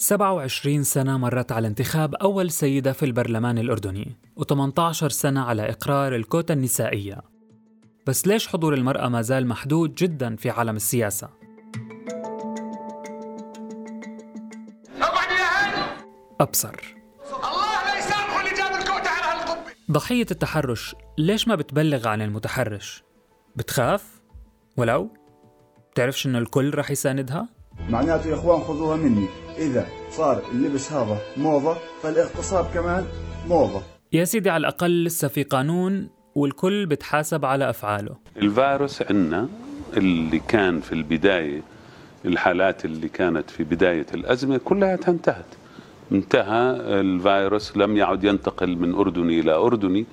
27 سنة مرت على انتخاب أول سيدة في البرلمان الأردني و18 سنة على إقرار الكوتا النسائية بس ليش حضور المرأة ما زال محدود جدا في عالم السياسة؟ أبصر ضحية التحرش ليش ما بتبلغ عن المتحرش؟ بتخاف؟ ولو؟ بتعرفش إنه الكل رح يساندها؟ معناته يا إخوان خذوها مني. إذا صار اللبس هذا موضة فالاغتصاب كمان موضة. يا سيدي على الأقل لسه في قانون والكل بتحاسب على أفعاله. الفيروس عندنا اللي كان في البداية الحالات اللي كانت في بداية الأزمة كلها انتهت. انتهى الفيروس لم يعد ينتقل من أردني إلى أردني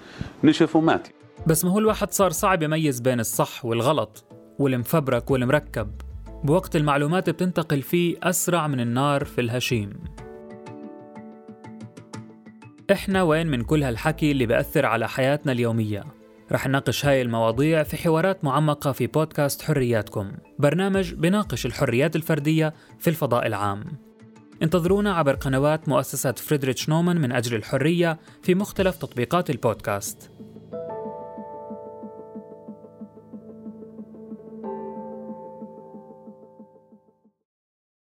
نشف ومات. بس ما هو الواحد صار صعب يميز بين الصح والغلط والمفبرك والمركب. بوقت المعلومات بتنتقل فيه أسرع من النار في الهشيم. إحنا وين من كل هالحكي اللي بأثر على حياتنا اليومية؟ رح نناقش هاي المواضيع في حوارات معمقة في بودكاست حرياتكم برنامج بناقش الحريات الفردية في الفضاء العام. انتظرونا عبر قنوات مؤسسة فريدريتش نومان من أجل الحرية في مختلف تطبيقات البودكاست.